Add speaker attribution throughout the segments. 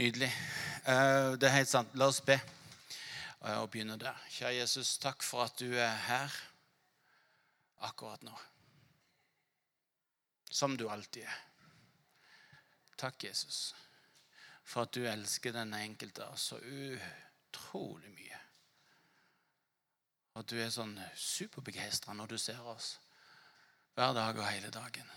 Speaker 1: Nydelig. Eh, det er helt sant. La oss be eh, og begynne der. Kjære Jesus, takk for at du er her akkurat nå. Som du alltid er. Takk, Jesus, for at du elsker den enkelte så utrolig mye. At du er sånn superbegeistra når du ser oss hver dag og hele dagen.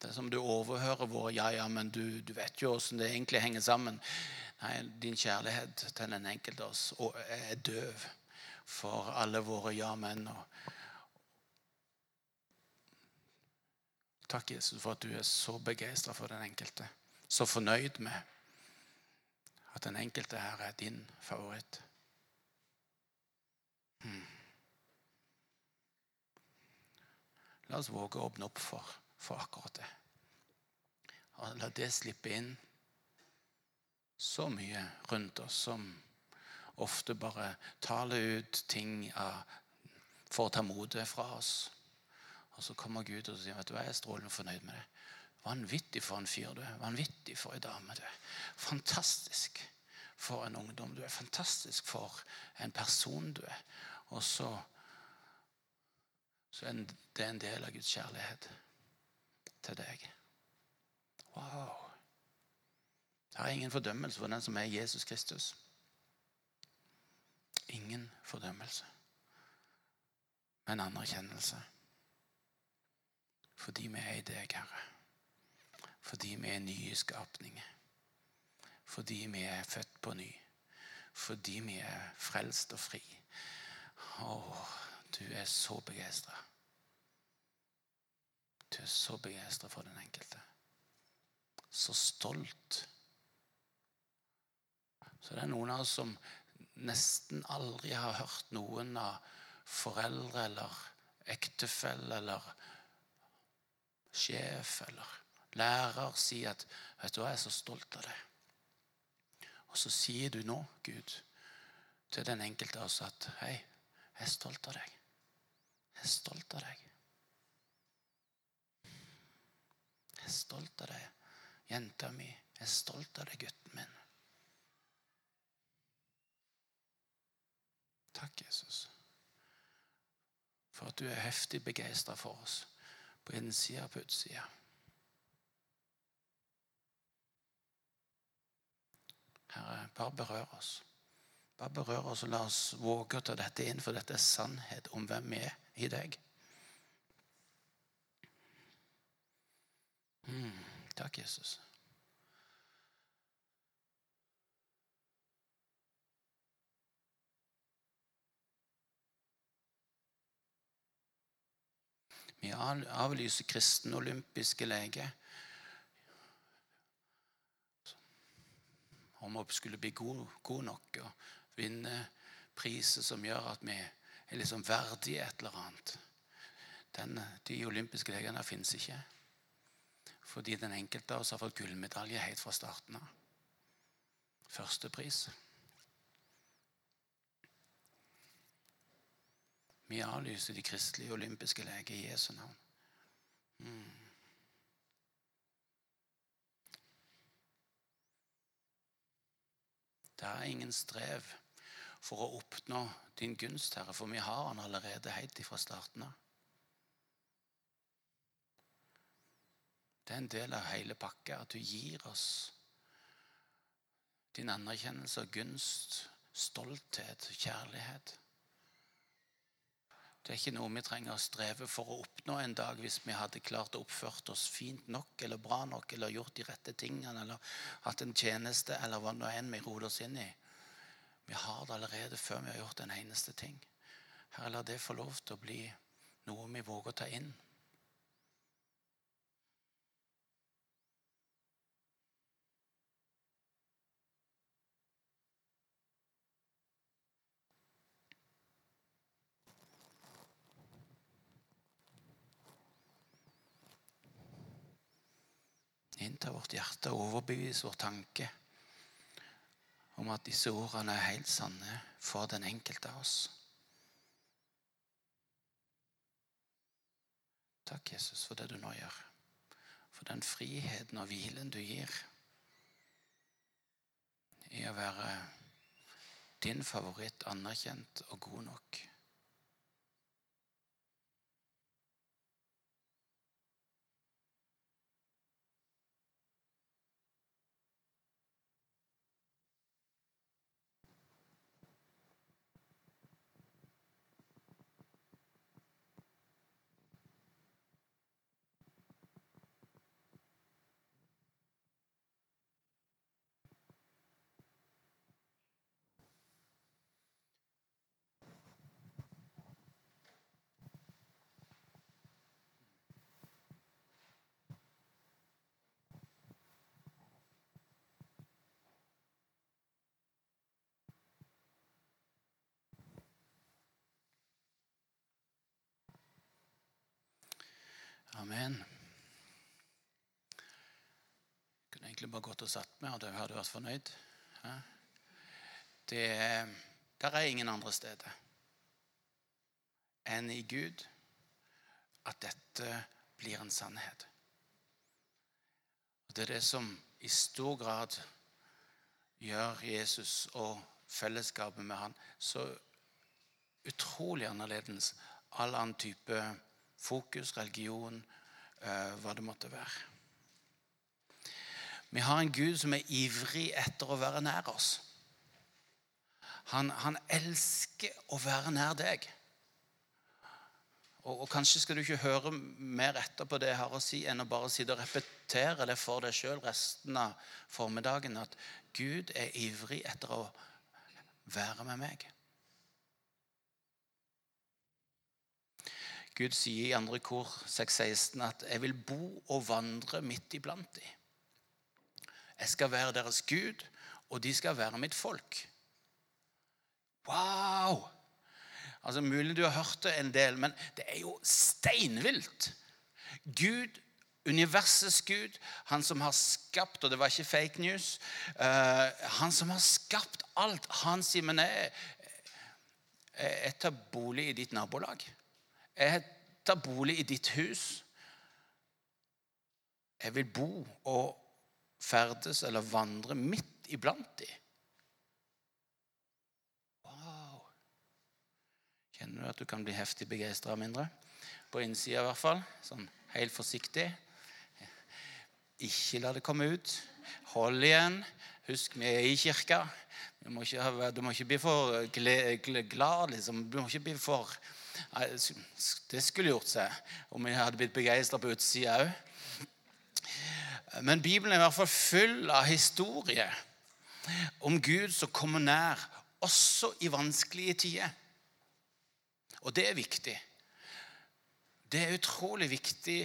Speaker 1: Det er som du overhører våre ja, ja, men du, du vet jo åssen det egentlig henger sammen. Nei, din kjærlighet til den enkelte av oss er døv for alle våre ja, men. Takk, Jesus, for at du er så begeistra for den enkelte. Så fornøyd med at den enkelte her er din favoritt. Hmm. La oss våge å åpne opp for for akkurat det. Og la det slippe inn så mye rundt oss som ofte bare taler ut ting for å ta motet fra oss. Og så kommer Gud og sier vet du jeg er strålende fornøyd med det. Vanvittig for en fyr du er. Vanvittig for en dame du er. Fantastisk for en ungdom du er. Fantastisk for en person du er. Og så, så er det en del av Guds kjærlighet til deg. Wow. Det er ingen fordømmelse for den som er Jesus Kristus. Ingen fordømmelse, men anerkjennelse. Fordi vi er i deg, Herre. Fordi vi er nye skapninger. Fordi vi er født på ny. Fordi vi er frelst og fri. Å, du er så begeistra. Du er så begeistra for den enkelte. Så stolt. Så det er noen av oss som nesten aldri har hørt noen av foreldre eller ektefelle eller sjef eller lærer si at 'Vet du hva, jeg er så stolt av deg'. Og så sier du nå, Gud, til den enkelte av oss at 'Hei, jeg er stolt av deg'. Jeg er stolt av deg. Jeg er stolt av deg, jenta mi. Jeg er stolt av deg, gutten min. Takk, Jesus, for at du er heftig begeistra for oss på innsida og på utsida. Herre, bare berør oss. Bare berør oss og la oss våge å ta dette inn, for dette er sannhet om hvem vi er i deg. Mm, takk, Jesus. Vi avlyser kristen olympiske lege. Om vi skulle bli gode god nok og vinne priser som gjør at vi er liksom verdige et eller annet. Den, de olympiske legene fins ikke fordi den enkelte av oss har fått gullmedalje helt fra starten av. Førstepris. Vi avlyser de kristelige olympiske leger i Jesu navn. Mm. Det er ingen strev for å oppnå din gunst, Herre, for vi har den allerede helt fra starten av. Det er en del av hele pakka at du gir oss din anerkjennelse og gunst, stolthet, kjærlighet. Det er ikke noe vi trenger å streve for å oppnå en dag hvis vi hadde klart å oppført oss fint nok eller bra nok eller gjort de rette tingene eller hatt en tjeneste eller hva nå enn vi roder oss inn i. Vi har det allerede før vi har gjort en eneste ting. Herre, la det få lov til å bli noe vi våger å ta inn. Innta vårt hjerte og overbevise vår tanke om at disse ordene er helt sanne for den enkelte av oss. Takk, Jesus, for det du nå gjør. For den friheten og hvilen du gir i å være din favoritt anerkjent og god nok. Amen. Jeg kunne egentlig bare gått og satt meg, og da hadde vært fornøyd. Det der er ingen andre steder enn i Gud at dette blir en sannhet. Og Det er det som i stor grad gjør Jesus og fellesskapet med han så utrolig annerledes all annen type fokus, religion, hva det måtte være. Vi har en Gud som er ivrig etter å være nær oss. Han, han elsker å være nær deg. Og, og, Kanskje skal du ikke høre mer etter på det jeg har å si, enn å bare sitte og repetere det for deg sjøl resten av formiddagen. At Gud er ivrig etter å være med meg. Gud sier i andre kor 6.16 at 'jeg vil bo og vandre midt iblant dem'. Jeg skal være deres Gud, og de skal være mitt folk. Wow! Altså, Mulig du har hørt det en del, men det er jo steinvilt. Gud, universets Gud, han som har skapt Og det var ikke fake news. Uh, han som har skapt alt. Han sier, men jeg, jeg tar bolig i ditt nabolag. Jeg tar bolig i ditt hus. Jeg vil bo og ferdes eller vandre midt iblant de. Wow. Kjenner du at du kan bli heftig begeistra mindre? På innsida i hvert fall. Sånn helt forsiktig. Ikke la det komme ut. Hold igjen. Husk, vi er i kirka. Du må ikke, du må ikke bli for glad, liksom. Du må ikke bli for det skulle gjort seg om jeg hadde blitt begeistra på utsida òg. Men Bibelen er i hvert fall full av historier om Gud som kommer nær, også i vanskelige tider. Og det er viktig. Det er utrolig viktig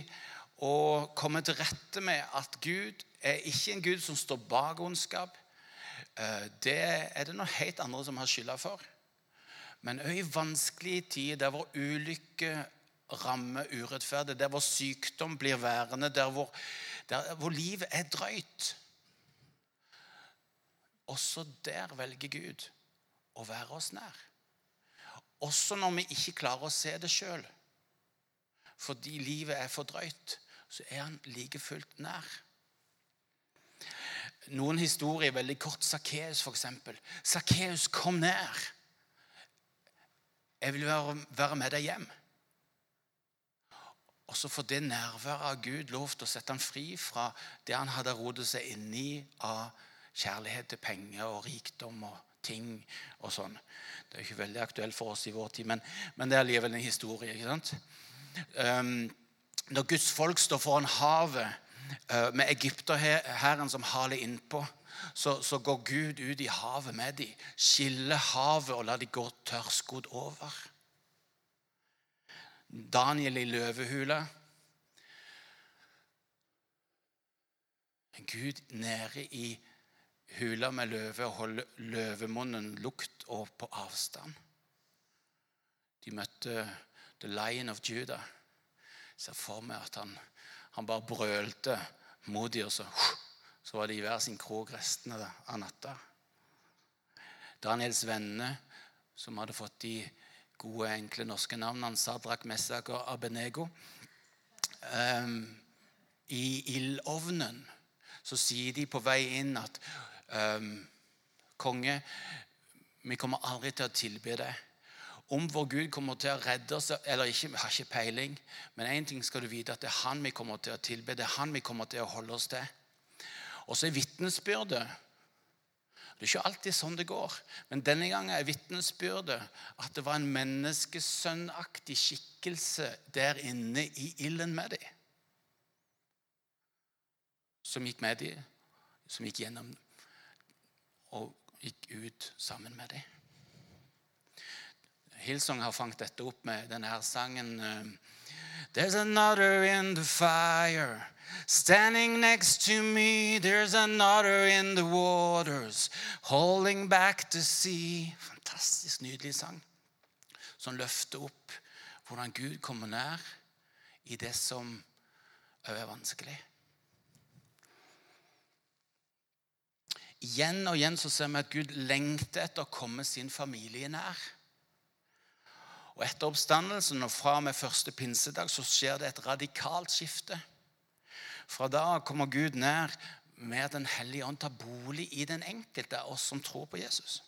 Speaker 1: å komme til rette med at Gud er ikke en Gud som står bak ondskap. Eh, det er det noe helt andre som har skylda for. Men òg i vanskelige tider, der hvor ulykke rammer urettferdig, der hvor sykdom blir værende, der hvor, der hvor livet er drøyt. Også der velger Gud å være oss nær. Også når vi ikke klarer å se det sjøl. Fordi livet er for drøyt, så er han like fullt nær. Noen historier veldig kort. Sakkeus, f.eks. Sakkeus kom nær. 'Jeg vil være, med deg hjem'. Og så får det nærværet av Gud lov til å sette ham fri fra det han hadde rodet seg inn i av kjærlighet til penger og rikdom og ting og sånn. Det er ikke veldig aktuelt for oss i vår tid, men, men det er likevel en historie. ikke sant? Um, når Guds folk står foran havet med egypterhæren som haler innpå, så, så, går Gud ut i havet med dem, skiller havet og lar dem gå tørrskodd over. Daniel i løvehula. Gud nede i hula med løve og holder løvemunnen lukt og på avstand. De møtte The Lion of Judah. Jeg ser for meg at han, han bare brølte mot dem, og så så var de i hver sin krok restene av natta. Daniels venner, som hadde fått de gode, enkle norske navnene Sadrak, Messak og Abenego, um, i ildovnen, så sier de på vei inn at um, Konge, vi kommer aldri til å tilbe deg. Om vår Gud kommer til å redde oss eller ikke, vi har ikke peiling. Men én ting skal du vite, at det er Han vi kommer til å tilbe. Det er Han vi kommer til å holde oss til. Og så er vitnesbyrdet Det er ikke alltid sånn det går. Men denne gangen er vitnesbyrdet at det var en menneskesønnaktig skikkelse der inne i ilden med dem. Som gikk med dem, som gikk gjennom og gikk ut sammen med dem. Hillsong har fanget dette opp med denne her sangen eh, There's another in the fire standing next to me. There's another in the waters holding back the sea. Fantastisk nydelig sang som løfter opp hvordan Gud kommer nær i det som er vanskelig. Igjen og igjen så ser vi at Gud lengter etter å komme sin familie nær. Og Etter oppstandelsen og fra og med første pinsedag så skjer det et radikalt skifte. Fra da kommer Gud nær med at Den hellige ånd tar bolig i den enkelte av oss som tror på Jesus.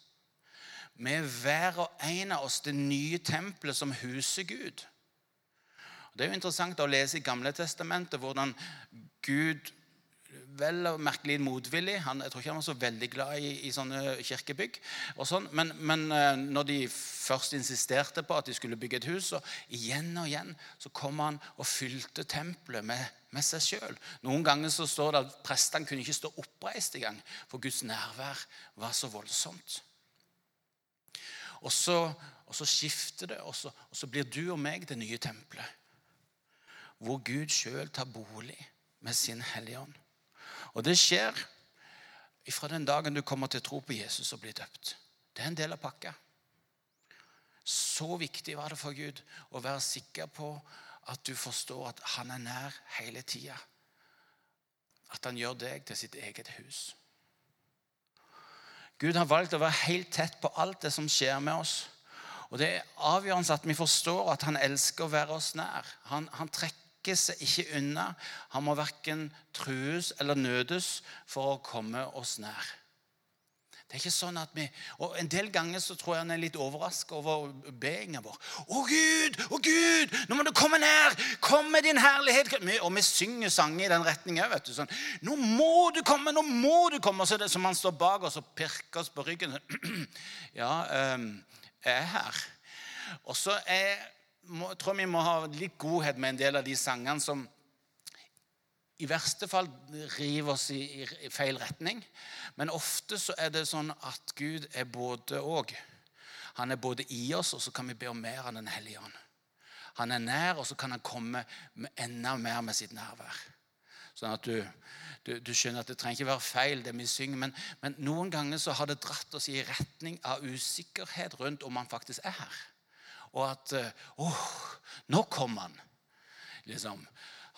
Speaker 1: Med hver og en av oss det nye tempelet som huser Gud. Det er jo interessant å lese i Gamle testamentet hvordan Gud vel og merkelig motvillig. Han, jeg tror ikke han var så veldig glad i, i sånne kirkebygg. og sånn, men, men, eh, når de først insisterte på at de skulle bygge et hus, så igjen og igjen så kom han og fylte tempelet med, med seg sjøl. Noen ganger så står det at prestene kunne ikke stå oppreist engang, for Guds nærvær var så voldsomt. Og så, og så skifter det, og så, og så blir du og meg det nye tempelet. Hvor Gud sjøl tar bolig med sin Hellige Ånd. Og det skjer fra den dagen du kommer til å tro på Jesus og blir døpt. Det er en del av pakka. Så viktig var det for Gud å være sikker på at du forstår at han er nær hele tida. At han gjør deg til sitt eget hus. Gud har valgt å være helt tett på alt det som skjer med oss. Og Det er avgjørende at vi forstår at han elsker å være oss nær. Han, han trekker trekker seg ikke unna. Han må verken trues eller nødes for å komme oss nær. Det er ikke sånn at vi, og En del ganger så tror jeg han er litt overraska over beinga vår. 'Å, Gud! Å, Gud! Nå må du komme nær! Kom med din herlighet!' Og vi synger sanger i den retninga òg. Sånn, 'Nå må du komme! Nå må du komme!' Og så er det som han står bak oss og pirker oss på ryggen. 'Ja, ehm, jeg er her.' Og så er må, tror vi må ha litt godhet med en del av de sangene som i verste fall river oss i, i, feil retning. Men ofte så er det sånn at Gud er både og. Han er både i oss, og så kan vi be om mer av Den hellige ånd. Han er nær, og så kan han komme enda mer med sitt nærvær. Sånn at du, du, du, skjønner at det trenger ikke være feil, det vi synger. Men, men noen ganger så har det dratt oss i retning av usikkerhet rundt om han faktisk er her og at Åh, Å, nå kom han! Liksom.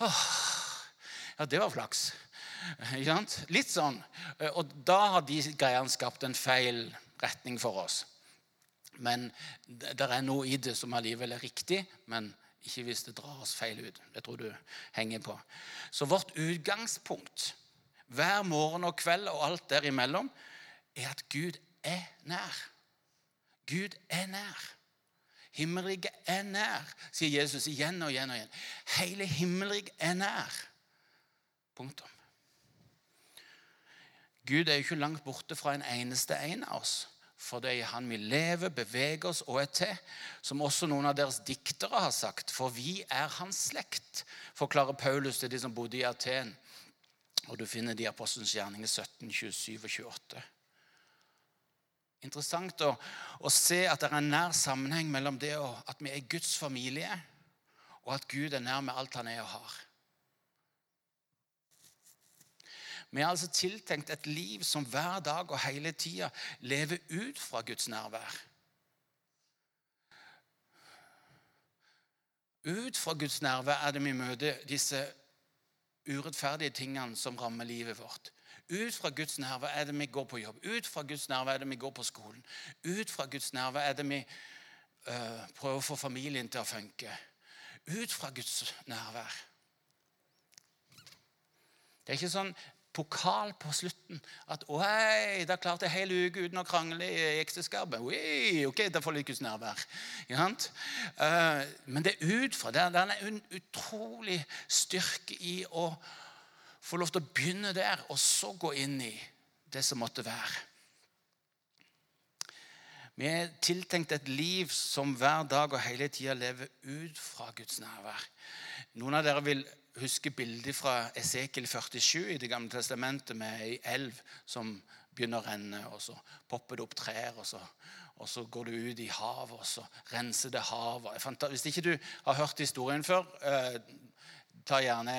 Speaker 1: Åh, ja, det var flaks. Ikke sant? Litt sånn. Eh, og da har de greiene skapt en feil retning for oss. Men det er noe i det som allikevel er riktig, men ikke hvis det drar oss feil ut. Det tror du henger på. Så vårt utgangspunkt hver morgen og kveld og alt derimellom er at Gud er nær. Gud er nær. Himmelriket er nær, sier Jesus igjen og igjen og igjen. Hele himmelriket er nær. Punktum. Gud er jo ikke langt borte fra en eneste en av oss. For det er i Han vi lever, beveger oss og er til. Som også noen av deres diktere har sagt. For vi er hans slekt, forklarer Paulus til de som bodde i Aten. Og du finner de i Apostelens gjerninger 17, 27 og 28 interessant å, å, se at det er en nær sammenheng mellom det å, at vi er Guds familie, og at Gud er nær med alt han er og har. Vi er altså tiltenkt et liv som hver dag og hele tida lever ut fra Guds nærvær. Ut fra Guds nærvær er det vi møter disse urettferdige tingene som rammer livet vårt. Ut fra Guds nerve er det vi går på jobb. Ut fra Guds nerve er det vi går på skolen. Ut fra Guds nerve er det vi uh, prøver å få familien til å funke. Ut fra Guds nærvær Det er ikke sånn pokal på slutten. At 'Oi, da klarte jeg hele uka uten å krangle i ekteskapet. Oi, ok, da får Guds nærvær. Uh, men det er ut fra det. Det er en utrolig styrke i å få lov til å begynne der, og så gå inn i det som måtte være. Vi er tiltenkt et liv som hver dag og hele tida lever ut fra Guds nærvær. Noen av dere vil huske bildet fra Esekiel 47 i Det gamle testamentet med ei elv som begynner å renne, og så popper det opp trær, og så, og så går du ut i havet, og så renser det havet. Hvis ikke du har hørt historien før, eh, ta gjerne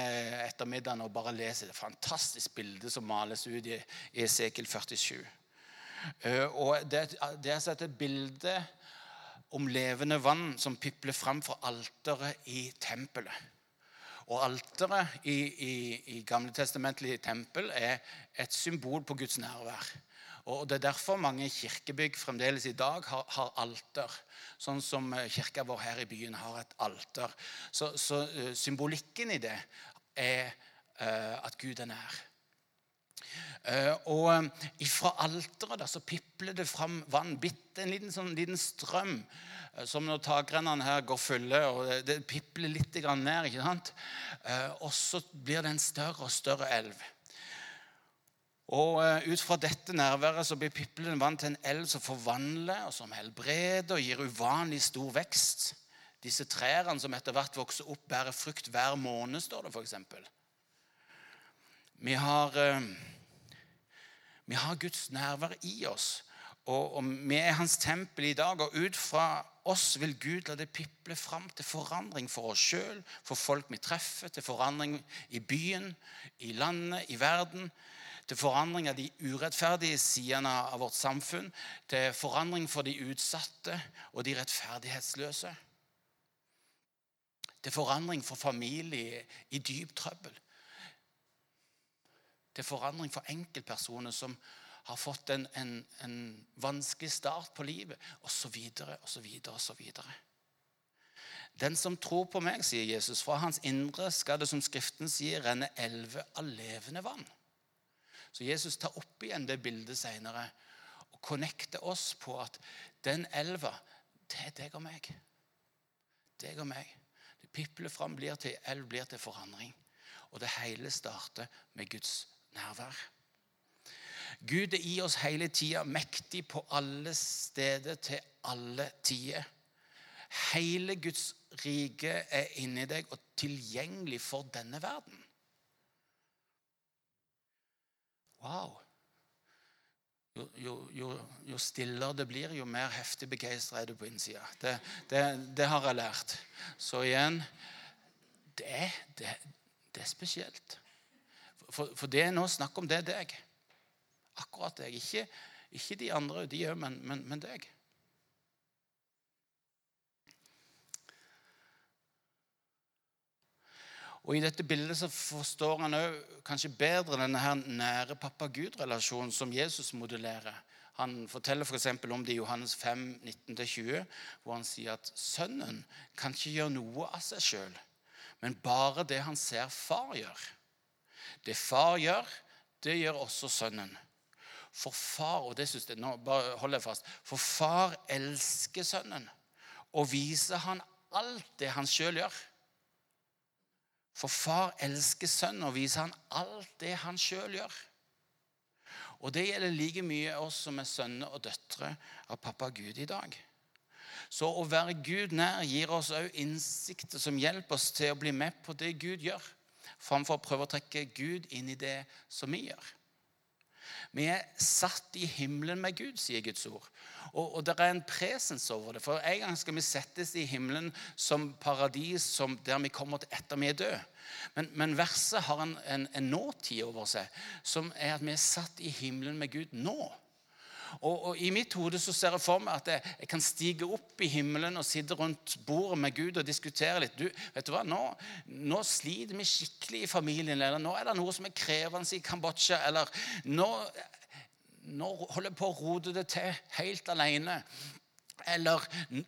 Speaker 1: ettermiddagen og bare leser et fantastisk bilde som males ut i Esekiel 47. Eh, og det, det er et bilde om levende vann som pipler fram fra alteret i tempelet. Og alteret i, i, i gamletestamentlig tempel er et symbol på Guds nærvær. Og Det er derfor mange kirkebygg fremdeles i dag har, har alter. Sånn som eh, kirka vår her i byen har et alter. Så, så uh, symbolikken i det er uh, at Gud er nær. Uh, og ifra alteret så pipler det fram vann. Bitte en liten, sånn, liten strøm. Uh, som når takrennene her går fulle, og det, det pipler litt ned. ikke sant? Uh, og så blir det en større og større elv. Og Ut fra dette nærværet så blir piplen vann til en elv som forvandler, og som helbreder og gir uvanlig stor vekst. Disse trærne som etter hvert vokser opp, bærer frukt hver måned, står det f.eks. Vi har vi har Guds nærvær i oss. Og, og Vi er hans tempel i dag, og ut fra oss vil Gud la det piple fram til forandring for oss sjøl, for folk vi treffer, til forandring i byen, i landet, i verden. Til forandring av de urettferdige sidene av vårt samfunn. Til forandring for de utsatte og de rettferdighetsløse. Til forandring for familier i dyp trøbbel til forandring for enkeltpersoner som har fått en, en, en vanskelig start på livet, osv., osv., osv. Den som tror på meg, sier Jesus, fra hans indre skal det, som Skriften sier, renne elver av levende vann. Så Jesus tar opp igjen det bildet senere og connecter oss på at den elva, det er deg og meg. Deg og meg. Det pipler fram, blir til elv, blir til forandring. Og det hele starter med Guds nærvær. Gud er i oss hele tida, mektig på alle steder til alle tider. Hele Guds rike er inni deg og tilgjengelig for denne verden. Wow. Jo, jo, jo, jo stillere det blir, jo mer heftig begeistra er du på innsida. Det, det, det, har jeg lært. Så igjen det, det, det er spesielt. For, for, det er nå snakk om det er deg. Akkurat deg. Ikke, ikke de andre, de òg, men, men, men, deg. Og I dette bildet så forstår han også kanskje bedre denne her nære pappa-Gud-relasjonen som Jesus modellerer. Han forteller f.eks. For om det i Johannes 5, 19-20, hvor han sier at sønnen kan ikke gjøre noe av seg sjøl, men bare det han ser far gjør. Det far gjør, det gjør også sønnen. For far og det synes jeg, nå bare holder jeg fast, for far elsker sønnen og viser han alt det han sjøl gjør. For far elsker sønnen og viser han alt det han sjøl gjør. Og det gjelder like mye oss som er sønner og døtre av pappa Gud i dag. Så å være Gud nær gir oss òg innsikter som hjelper oss til å bli med på det Gud gjør framfor å prøve å trekke Gud inn i det som vi gjør. Vi er satt i himmelen med Gud, sier Guds ord. Og, og det er en presens over det. For en gang skal vi settes i himmelen som paradis som der vi kommer til etter vi er døde. Men, men verset har en, en, en nåtid over seg, som er at vi er satt i himmelen med Gud nå. Og, og, I mitt hode så ser jeg for meg at jeg, jeg, kan stige opp i himmelen og sitte rundt bordet med Gud og diskutere litt. Du, vet du hva, Nå, nå sliter vi skikkelig i familien. Eller nå er det noe som er krevende i Kambodsja. Eller nå, nå holder jeg på å rote det til helt alene. Eller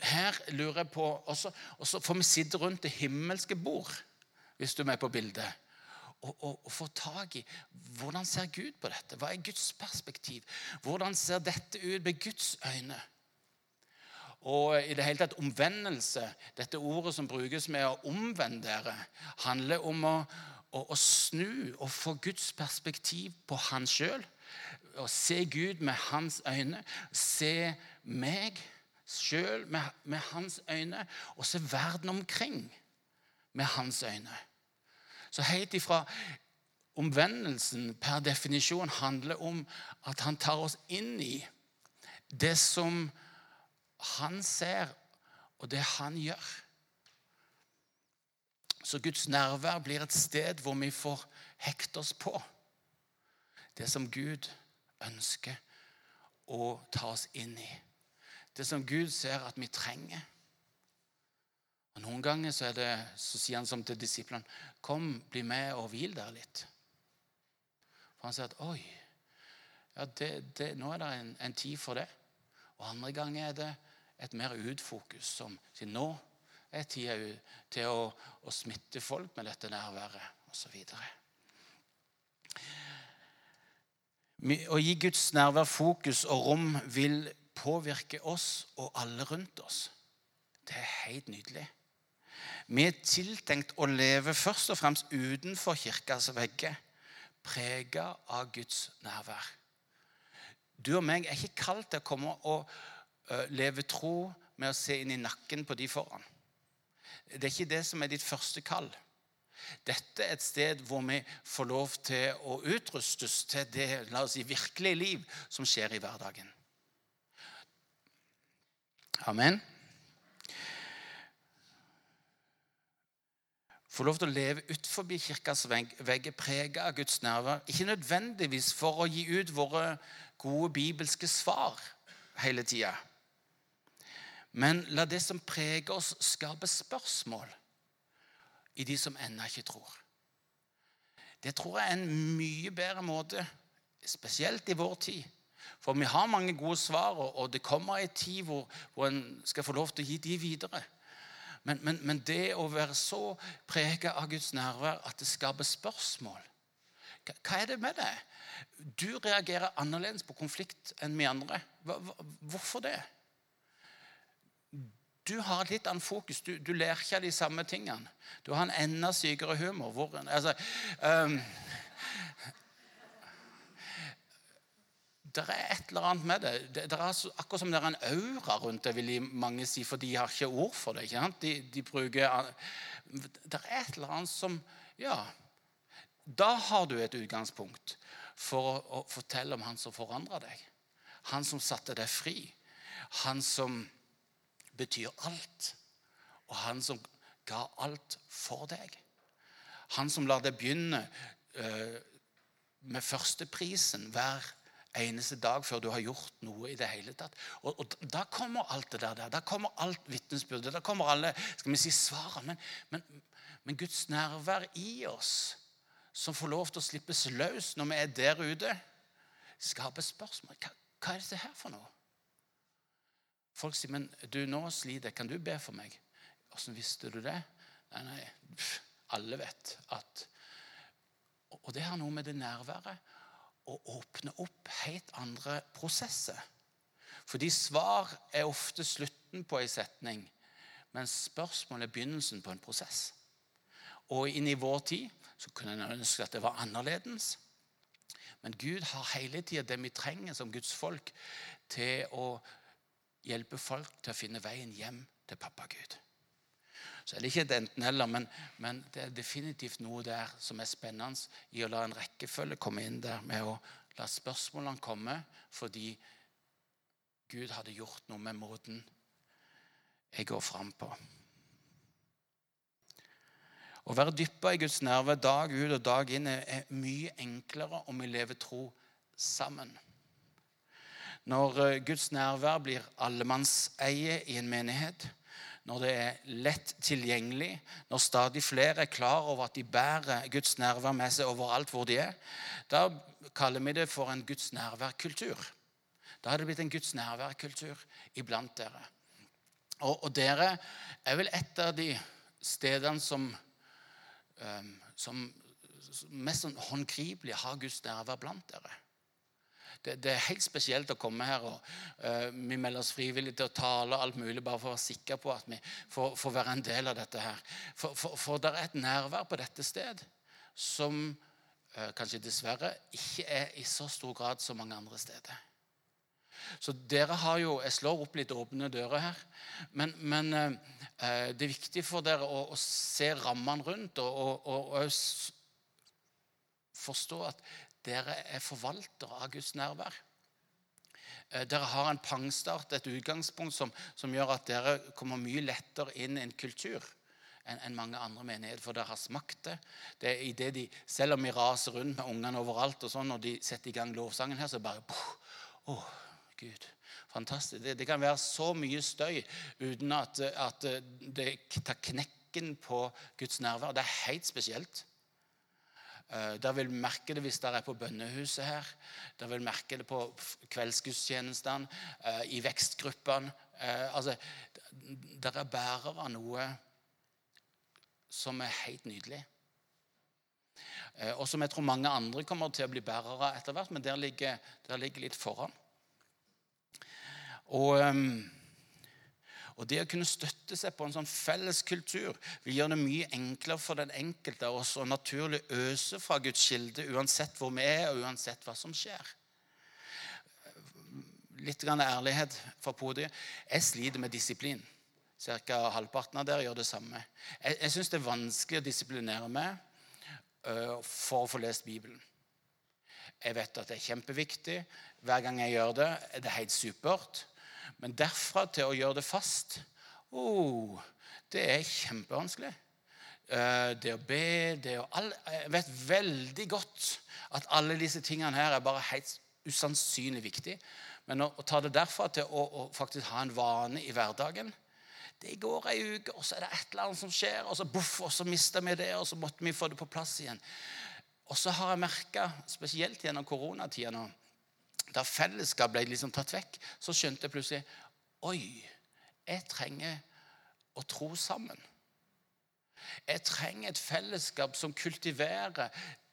Speaker 1: her lurer jeg på Og så får vi sitte rundt det himmelske bord, hvis du er med på bildet. Å, å, å få tak i hvordan ser Gud på dette. Hva er Guds perspektiv? Hvordan ser dette ut med Guds øyne? Og i det hele tatt omvendelse, dette ordet som brukes med å omvende dere, handler om å, å, å snu og få Guds perspektiv på han sjøl. Å se Gud med hans øyne. Se meg sjøl med, med, hans øyne. Og se verden omkring med hans øyne. Så helt ifra omvendelsen per definisjon handler om at han tar oss inn i det som han ser, og det han gjør. Så Guds nærvær blir et sted hvor vi får hekte oss på det som Gud ønsker å ta oss inn i. Det som Gud ser at vi trenger. Og Noen ganger så, det, så sier han som til disiplene Kom, bli med og hvil der litt. For han sier at oi, ja, det, det, nå er det en, en, tid for det. Og andre ganger er det et mer utfokus som sier nå er tida til å, å smitte folk med dette nærværet osv. Å gi Guds nærvær fokus og rom vil påvirke oss og alle rundt oss. Det er helt nydelig. Vi er tiltenkt å leve først og fremst utenfor kirkas vegger, prega av Guds nærvær. Du og meg er ikke kalt til å komme og leve tro med å se inn i nakken på de foran. Det er ikke det som er ditt første kall. Dette er et sted hvor vi får lov til å utrustes til det la oss si, virkelige liv som skjer i hverdagen. Amen. Få lov til å leve utenfor kirkas vegg, prega av Guds nerver. Ikke nødvendigvis for å gi ut våre gode bibelske svar hele tida. Men la det som preger oss, skape spørsmål i de som ennå ikke tror. Det tror jeg er en mye bedre måte, spesielt i vår tid. For vi har mange gode svar, og det kommer en tid hvor, hvor en skal få lov til å gi de videre. Men, men, men det å være så preget av Guds nærvær at det skaper spørsmål hva, er det med det? Du reagerer annerledes på konflikt enn vi andre. Hvorfor det? Du har et litt annet fokus. Du, du ler ikke av de samme tingene. Du har en enda sykere humor. Hvor, altså, um, det er et eller annet med det. det, det er akkurat som det er en aura rundt det, vil mange si, for de har ikke ord for det. ikke sant? De, de bruker, Det er et eller annet som Ja. Da har du et utgangspunkt for å, fortelle om han som forandra deg. Han som satte deg fri. Han som betyr alt. Og han som ga alt for deg. Han som lar deg begynne uh, med førsteprisen hver eneste dag før du har gjort noe i det hele tatt. Og, og Da kommer alt det der. Da kommer alt vitnesbyrdet. Da kommer alle skal vi si, svarene. Men, men, men, Guds nærvær i oss, som får lov til å slippes løs når vi er der ute, skaper spørsmål. Hva, hva er dette her for noe? Folk sier, 'Men du, nå sliter. Kan du be for meg?' Åssen visste du det? Nei, nei, pff, alle vet at Og det har noe med det nærværet å åpne opp helt andre prosesser. Fordi svar er ofte slutten på en setning, mens spørsmål er begynnelsen på en prosess. Og inn i vår tid så kunne en ønske at det var annerledes. Men Gud har hele tida det vi trenger som Guds folk til å hjelpe folk til å finne veien hjem til pappa Gud. Så er det ikke et enten-eller, men, men, det er definitivt noe der som er spennende i å la en rekkefølge komme inn der med å la spørsmålene komme fordi Gud hadde gjort noe med måten jeg går fram på. Å være dyppa i Guds nerve dag ut og dag inn er mye enklere om vi lever tro sammen. Når eh, Guds nærvær blir allemannseie i en menighet, når det er lett tilgjengelig, når stadig flere er klar over at de bærer Guds nærvær med seg overalt hvor de er, da kaller vi det for en Guds nærværkultur. Da har det blitt en Guds nærværkultur iblant dere. Og, og, dere er vel et av de stedene som, um, som mest sånn håndgripelig har Guds nærvær blant dere. Det, det, er helt spesielt å komme her. og uh, Vi melder oss frivillig til å tale alt mulig bare for å være sikre på at vi får, får være en del av dette her. For, for, for det er et nærvær på dette sted som uh, kanskje dessverre ikke er i så stor grad som mange andre steder. Så dere har jo Jeg slår opp litt åpne dører her. Men, men uh, det er viktig for dere å, å se rammene rundt og, og, og forstå at dere er forvaltere av Guds nærvær. Eh, dere har en pangstart, et utgangspunkt, som, som gjør at dere kommer mye lettere inn i en kultur enn en mange andre menigheter, for dere har smakt det. det, er i det de, selv om vi raser rundt med ungene overalt, og sånn, når de setter i gang lovsangen her, så bare Å, oh, Gud. Fantastisk. Det, det, kan være så mye støy uten at, at det tar knekken på Guds nærvær. Det er helt spesielt. Eh, dere vil merke det hvis dere er på bønnehuset her. Dere vil merke det på kveldsgudstjenestene, eh, i vekstgruppene. Eh, altså, dere er bærere av noe som er helt nydelig. Og som jeg tror mange andre kommer til å bli bærere av etter hvert, men der ligger, der ligger litt foran. Og... Og Det å kunne støtte seg på en sånn felles kultur vil gjøre det mye enklere for den enkelte å naturlig øse fra Guds kilde uansett hvor vi er, og uansett hva som skjer. Litt grann ærlighet fra podiet. Jeg sliter med disiplin. Cirka halvparten av dere gjør det samme. Jeg, jeg syns det er vanskelig å disiplinere meg uh, for å få lest Bibelen. Jeg vet at det er kjempeviktig. Hver gang jeg gjør det, er det helt supert. Men derfra til å gjøre det fast oh, det er kjempevanskelig. Eh, det å be det å Jeg vet veldig godt at alle disse tingene her er bare helt usannsynlig viktig. Men å, å ta det derfra til å, å, faktisk ha en vane i hverdagen Det går ei uke, og så er det et eller annet som skjer, og så buff, og så mister vi det, og så måtte vi få det på plass igjen. Og så har jeg merka, spesielt gjennom koronatida nå da fellesskap ble liksom tatt vekk, så skjønte jeg plutselig Oi, jeg trenger å tro sammen. Jeg trenger et fellesskap som kultiverer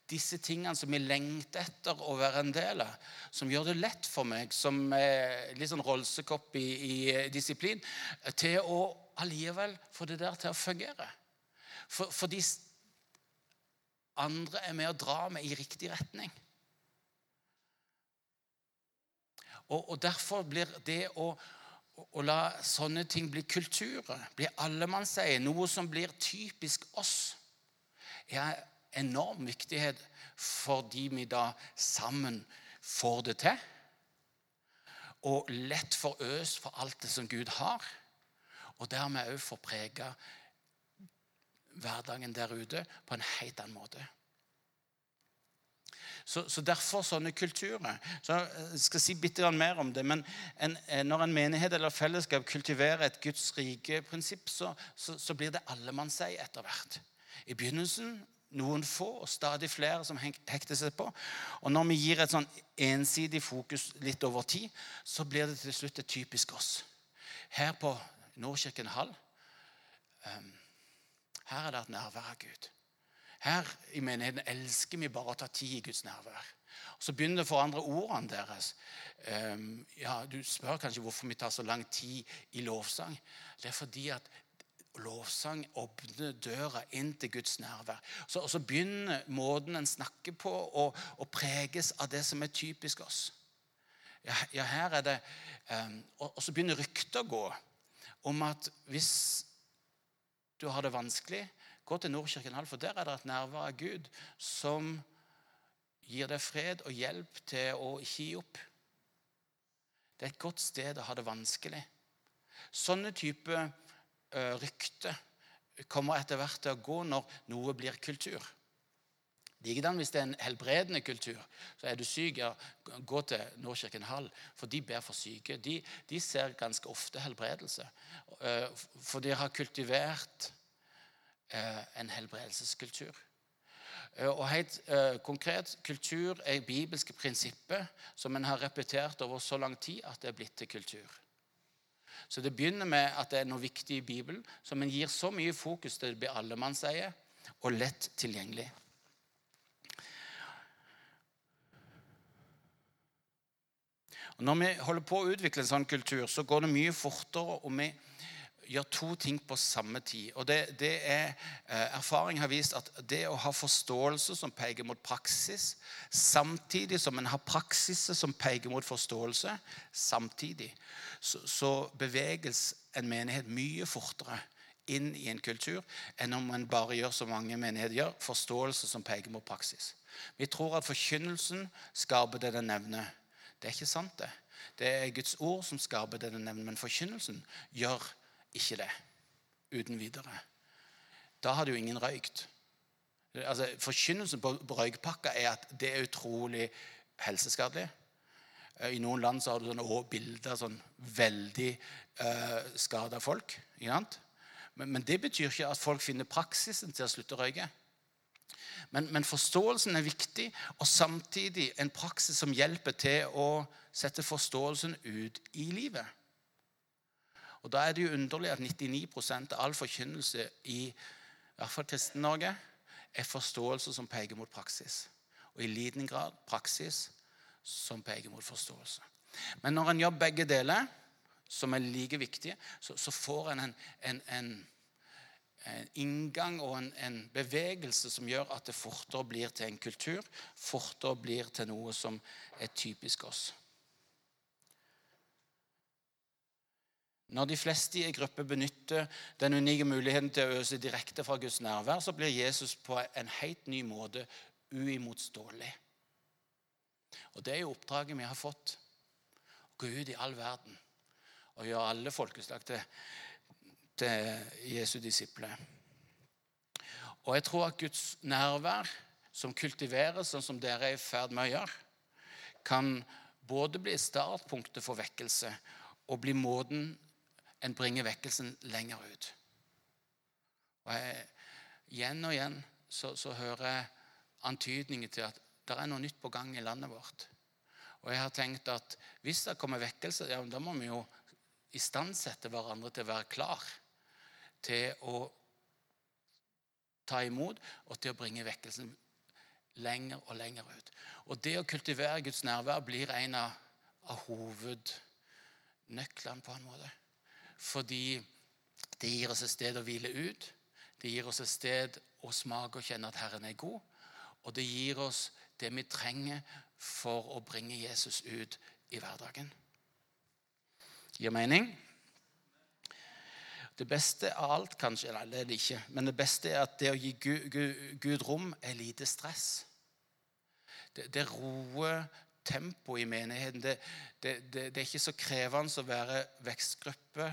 Speaker 1: disse tingene som vi lengter etter å være en del av. Som gjør det lett for meg, som litt sånn rolsekopp i, i disiplin, til å allikevel få det der til å fungere. For, fordi andre er med å dra meg i riktig retning. Og, og Derfor blir det å, å, la sånne ting bli kulturer, bli allemannseie, noe som blir typisk oss, er enorm viktighet fordi vi da sammen får det til. Og lett forøs for alt det som Gud har. Og dermed òg får prega hverdagen der ute på en helt annen måte. Så, så, Derfor sånne kulturer. Så Jeg skal si bitte mer om det. men en, Når en menighet eller fellesskap kultiverer et Guds rike-prinsipp, så, så, så, blir det allemannseie etter hvert. I begynnelsen noen få, og stadig flere som hekter seg på. Og når vi gir et sånn ensidig fokus litt over tid, så blir det til slutt et typisk oss. Her på Nordkirken Hall um, her er det et nærvær av Gud. Her i menigheten elsker vi bare å ta tid i Guds nærvær. Og Så begynner det å forandre ordene deres. Um, ja, Du spør kanskje hvorfor vi tar så lang tid i lovsang. Det er fordi at lovsang åpner døra inn til Guds nærvær. Så, og så begynner måten en snakker på, å, preges av det som er typisk oss. Ja, ja her er det um, og, og så begynner rykter å gå om at hvis du har det vanskelig, Gå til Nordkirken Hall, for der er det et nærvær av Gud som gir deg fred og hjelp til å ikke gi opp. Det er et godt sted å ha det vanskelig. Sånne type rykter kommer etter hvert til å gå når noe blir kultur. Likedan hvis det er en helbredende kultur. Så er du syk, ja, gå til Nordkirken Hall. For de ber for syke. De, de ser ganske ofte helbredelse. For de har kultivert Eh, en helbredelseskultur. Eh, og helt eh, konkret kultur er bibelske prinsipper som en har repetert over så lang tid at det er blitt til kultur. Så det begynner med at det er noe viktig i Bibelen som en gir så mye fokus til det blir allemannseie og lett tilgjengelig. Og når vi holder på å utvikle en sånn kultur, så går det mye fortere, og vi gjør to ting på samme tid. Og det, det er, eh, Erfaring har vist at det å ha forståelse som peker mot praksis, samtidig som en har praksiser som peker mot forståelse, samtidig, så, så beveges en menighet mye fortere inn i en kultur enn om en bare gjør som mange menigheter gjør, forståelse som peker mot praksis. Vi tror at forkynnelsen skaper det den nevner. Det er ikke sant, det. Det er Guds ord som skaper det den nevner, men forkynnelsen gjør ikke det uten videre. Da hadde jo ingen røykt. Altså, Forkynnelsen på røykpakka er at det er utrolig helseskadelig. Eh, I noen land så har du sånne bilder av sånn veldig uh, skada folk. Men, men, det betyr ikke at folk finner praksisen til å slutte å røyke. Men, men, forståelsen er viktig, og samtidig en praksis som hjelper til å sette forståelsen ut i livet. Og Da er det jo underlig at 99 av all forkynnelse i, i hvert fall Kristen-Norge er forståelse som peker mot praksis. Og i liten grad praksis som peker mot forståelse. Men når en gjør begge deler, som er like viktige, så, så får en en, en, en, en inngang og en, bevegelse som gjør at det fortere blir til en kultur, fortere blir til noe som er typisk oss. Når de fleste i en gruppe benytter den unike muligheten til å øse direkte fra Guds nærvær, så blir Jesus på en helt ny måte uimotståelig. Og Det er jo oppdraget vi har fått. Å gå ut i all verden og gjøre alle folkeslag til, til Jesu disipler. Og jeg tror at Guds nærvær, som kultiveres sånn som dere er i ferd med å gjøre, kan både bli startpunktet for vekkelse og bli måten en bringer vekkelsen lenger ut. Og jeg, Igjen og igjen så, så hører jeg antydninger til at det er noe nytt på gang i landet vårt. Og jeg har tenkt at hvis det kommer vekkelse, ja, da må vi jo istandsette hverandre til å være klar til å ta imot og til å bringe vekkelsen lenger og lenger ut. Og det å kultivere Guds nærvær blir en av, av hovednøklene på en måte. Fordi det gir oss et sted å hvile ut. Det gir oss et sted å smake og kjenne at Herren er god. Og det gir oss det vi trenger for å bringe Jesus ut i hverdagen. Gir mening? Det beste av alt, kanskje Nei, det er det ikke. Men det beste er at det å gi Gud, Gud, Gud rom er lite stress. Det, det roer tempoet i menigheten. Det, det, det, er ikke så krevende å være vekstgruppe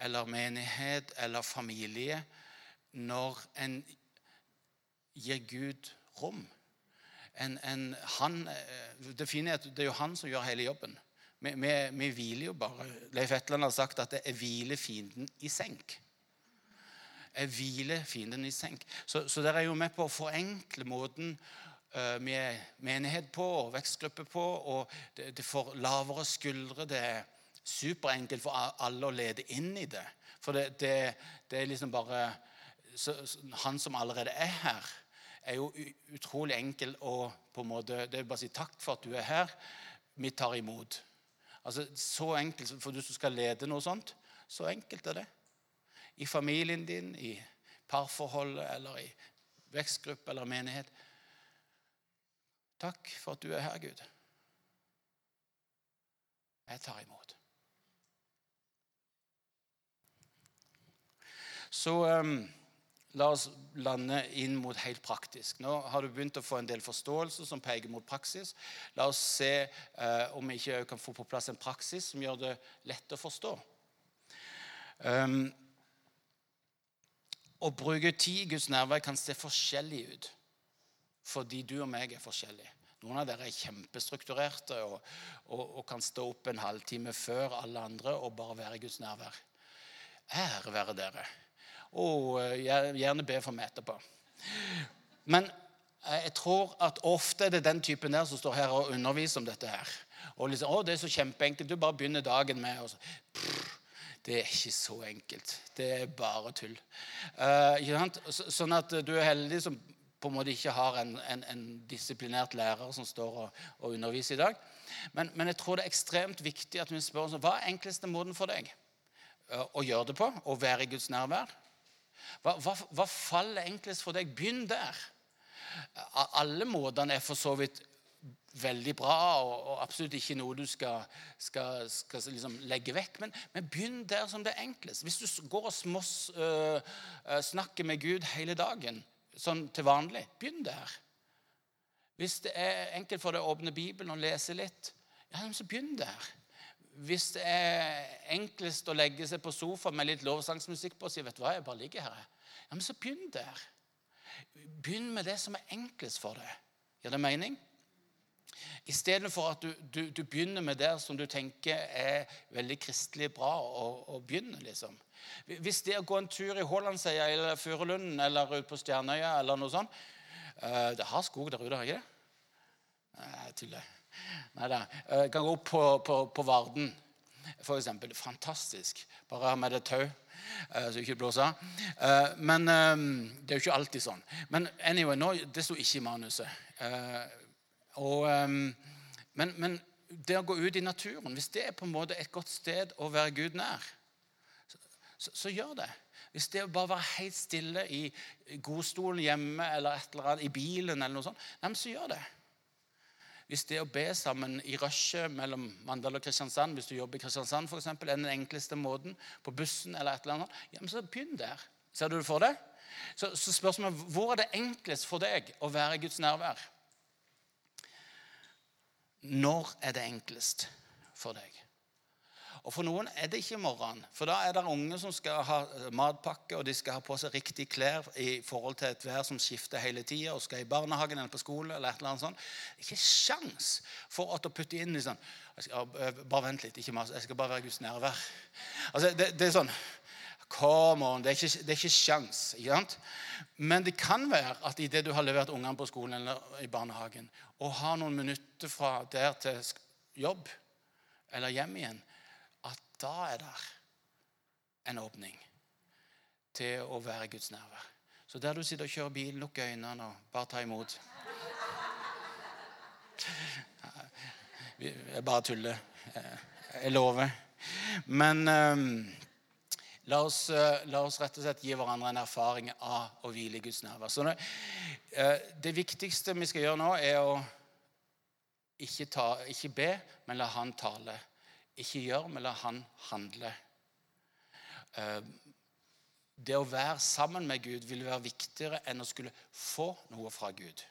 Speaker 1: eller menighet eller familie når en gir Gud rom. En, en, han, eh, det fine er at det er jo han som gjør hele jobben. Vi, vi, vi hviler jo bare. Leif Etland har sagt at det er hvile fienden i senk. Jeg hviler fienden i senk. Så, så dere er jo med på å forenkle måten uh, vi er menighet på og vekstgruppe på. og det, det får lavere skuldre. det er superenkelt for alle å lede inn i det. For det, det, det er liksom bare så, Han som allerede er her, er jo utrolig enkel å på en måte, Det er bare å si takk for at du er her. Vi tar imot. Altså, Så enkelt, For du som skal lede noe sånt, så enkelt er det. I familien din, i parforholdet eller i vekstgruppe eller menighet. Takk for at du er her, Gud. Jeg tar imot. Så um, la oss lande inn mot helt praktisk. Nå har du begynt å få en del forståelse som peker mot praksis. La oss se uh, om vi ikke kan få på plass en praksis som gjør det lett å forstå. Um, å bruke tid i Guds nærvær kan se forskjellig ut fordi du og meg er forskjellige. Noen av dere er kjempestrukturerte og, og, og, kan stå opp en halvtime før alle andre og bare være i Guds nærvær. Ære være dere og eh, gjerne be for meg etterpå. Men eh, jeg tror at ofte er det den typen der som står her og underviser om dette her. Og liksom, å, det er så kjempeenkelt. Du bare begynner dagen med og så, Det er ikke så enkelt. Det er bare tull. Uh, sånn at du er heldig som på en måte ikke har en, en, en disiplinert lærer som står og, og underviser i dag. Men, men, jeg tror det er ekstremt viktig at vi spør oss hva er enkleste måten for deg å gjøre det på, å være i Guds nærvær. Hva, hva, hva faller enklest for deg? Begynn der. Alle måtene er for så vidt veldig bra og, og absolutt ikke noe du skal, skal, skal liksom legge vekk. Men, men, begynn der som det er enklest. Hvis du går og smås, øh, snakker med Gud hele dagen, sånn til vanlig, begynn der. Hvis det er enkelt for deg å åpne Bibelen og lese litt, ja, så begynn der. Hvis det er enklest å legge seg på sofaen med litt lovsangsmusikk på og si vet du hva, jeg bare ligger her, ja, men så begynn der. Begynn med det som er enklest for deg. Gir det mening? Istedenfor at du, du, du, begynner med det som du tenker er veldig kristelig bra å, å begynne. liksom. Hvis det å gå en tur i Hålandsøya eller Furulunden eller ut på Stjernøya eller noe sånt uh, Det har skog der ute, har ikke det? Jeg tuller. Nei da. Jeg kan gå opp på, på, på Varden, f.eks. Fantastisk. Bare med deg tau. Uh, så ikke blåser. Uh, men det er jo ikke alltid sånn. Men anyway, nå, det sto ikke i manuset. Og, men, men, det å gå ut i naturen, hvis det er på en måte et godt sted å være Gud nær, så, så gjør det. Hvis det er bare å være helt stille i godstolen hjemme eller et eller annet, i bilen, eller noe sånt, nei, så gjør det. Hvis det å be sammen i rushet mellom Mandal og Kristiansand, hvis du jobber i Kristiansand for eksempel, er den enkleste måten, på bussen eller et eller annet, ja, men så begynn der. Ser du det for deg? Så, så spørsmålet hvor er det enklest for deg å være i Guds nærvær? Når er det enklest for deg? Og For noen er det ikke morgenen. For da er det unge som skal ha matpakke, og de skal ha på seg riktig klær i forhold til et vær som skifter hele tida, og skal i barnehagen eller på skole eller et eller annet sånt. Det er ikke sjans for å putte inn sånn skal, Bare vent litt, ikke mas. Jeg skal bare være Guds nærvær. Altså, det, det er sånn Come on, Det er ikke, det er ikke sjans. Ikke sant? Men det kan være at idet du har levert ungene på skolen eller i barnehagen, og har noen minutter fra der til jobb eller hjem igjen, at da er det en åpning til å være Guds nærvær. Så der du sitter og kjører bil, lukk øynene og bare ta imot. Jeg bare tuller. Jeg lover. Men um, La oss, eh, la oss, rett og slett gi hverandre en erfaring av å hvile i Guds nærvær. Så eh, det viktigste vi skal gjøre nå, er å ikke, ta, ikke be, men la Han tale. Ikke gjør, men la Han handle. Eh, det å være sammen med Gud vil være viktigere enn å skulle få noe fra Gud.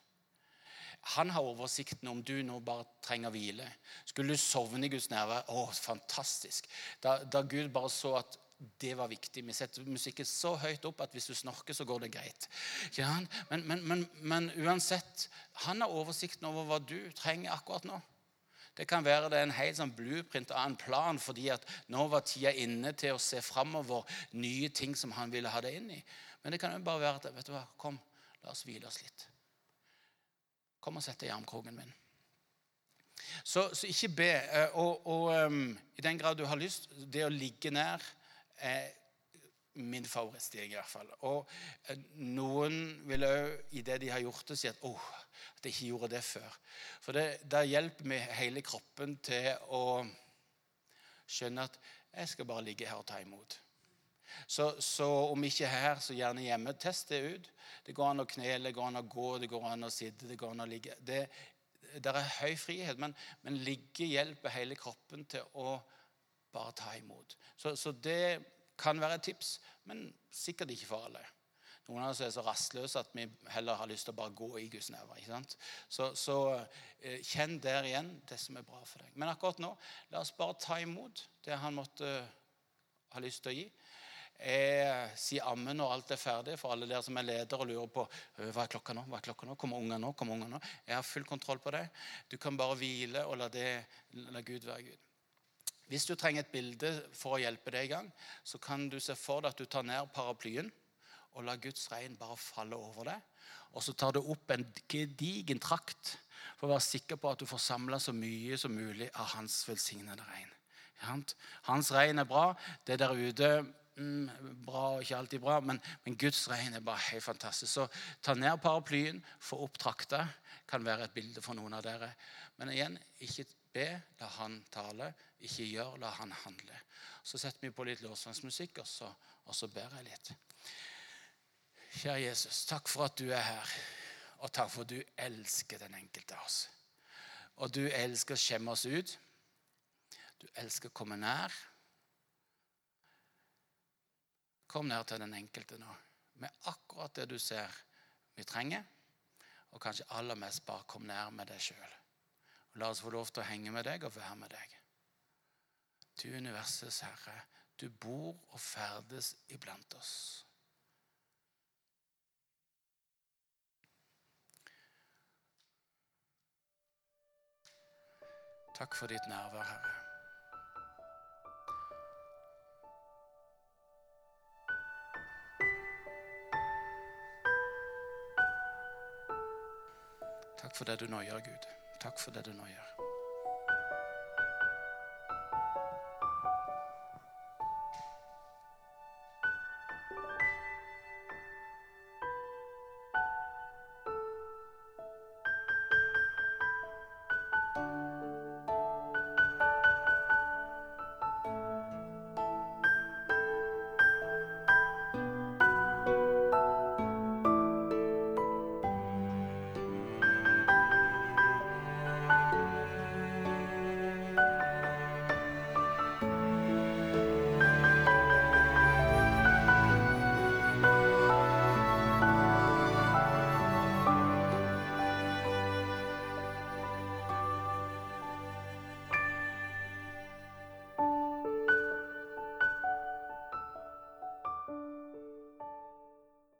Speaker 1: Han har oversikten om du nå bare trenger hvile. Skulle du sovne i Guds nærvær å, fantastisk. Da, da Gud bare så at det var viktig. Vi setter musikken så høyt opp at hvis du snorker, så går det greit. Men, men, men, men, uansett, han har oversikten over hva du trenger akkurat nå. Det kan være det er en helt sånn blueprint av en plan fordi at nå var tida inne til å se framover nye ting som han ville ha det inn i. Men det kan jo bare være at vet du hva, Kom, la oss hvile oss litt. Kom og sett deg i armkroken min. Så, så, ikke be. Eh, og, og um, i den grad du har lyst, det å ligge nær er min favorittstilling i hvert fall. Og eh, noen vil òg, idet de har gjort det, si at oh, at jeg ikke gjorde det før. For det, det hjelper med hele kroppen til å skjønne at jeg skal bare ligge her og ta imot. Så, så, om ikke her, så gjerne hjemme. Test det ut. Det går an å knele, det går an å gå, det går an å sitte, det går an å ligge. Det, det er høy frihet, men, men ligge hjelper hele kroppen til å bare ta imot. Så, så, det kan være et tips, men sikkert ikke for alle. Noen av oss er så rastløse at vi heller har lyst til å bare gå i Guds nærvær. Så, så eh, kjenn der igjen det som er bra for deg. Men akkurat nå, la oss bare ta imot det han måtte uh, ha lyst til å gi. Jeg sier ammen når alt er ferdig, for alle dere som er leder og lurer på hva er klokka nå. hva er klokka nå, Kommer unger nå? Kommer unger nå? Jeg har full kontroll på det. Du kan bare hvile og la, det, la Gud være Gud. Hvis du trenger et bilde for å hjelpe deg i gang, så kan du se for deg at du tar ned paraplyen og lar Guds regn bare falle over deg. Og så tar du opp en gedigen trakt for å være sikker på at du får samla så mye som mulig av hans velsignede regn. Hans regn er bra. Det der ute mm, bra og ikke alltid bra, men, men Guds regn er bare helt fantastisk. Så ta ned paraplyen, få opp trakta. Kan være et bilde for noen av dere. Men igjen, ikke be, la han tale. Ikke gjør, la han handle. Så setter vi på litt lovsangsmusikk, og, og så ber jeg litt. Kjære Jesus, takk for at du er her. Og takk for at du elsker den enkelte av oss. Og du elsker å skjemme oss ut. Du elsker å komme nær. Kom nær til den enkelte nå med akkurat det du ser vi trenger. Og kanskje aller mest bare kom nær med deg sjøl. La oss få lov til å henge med deg og være med deg. Du universets herre, du bor og ferdes iblant oss. Takk for ditt nærvær, Herre. Takk for det du nå gjør, Gud. Takk for det du nå gjør.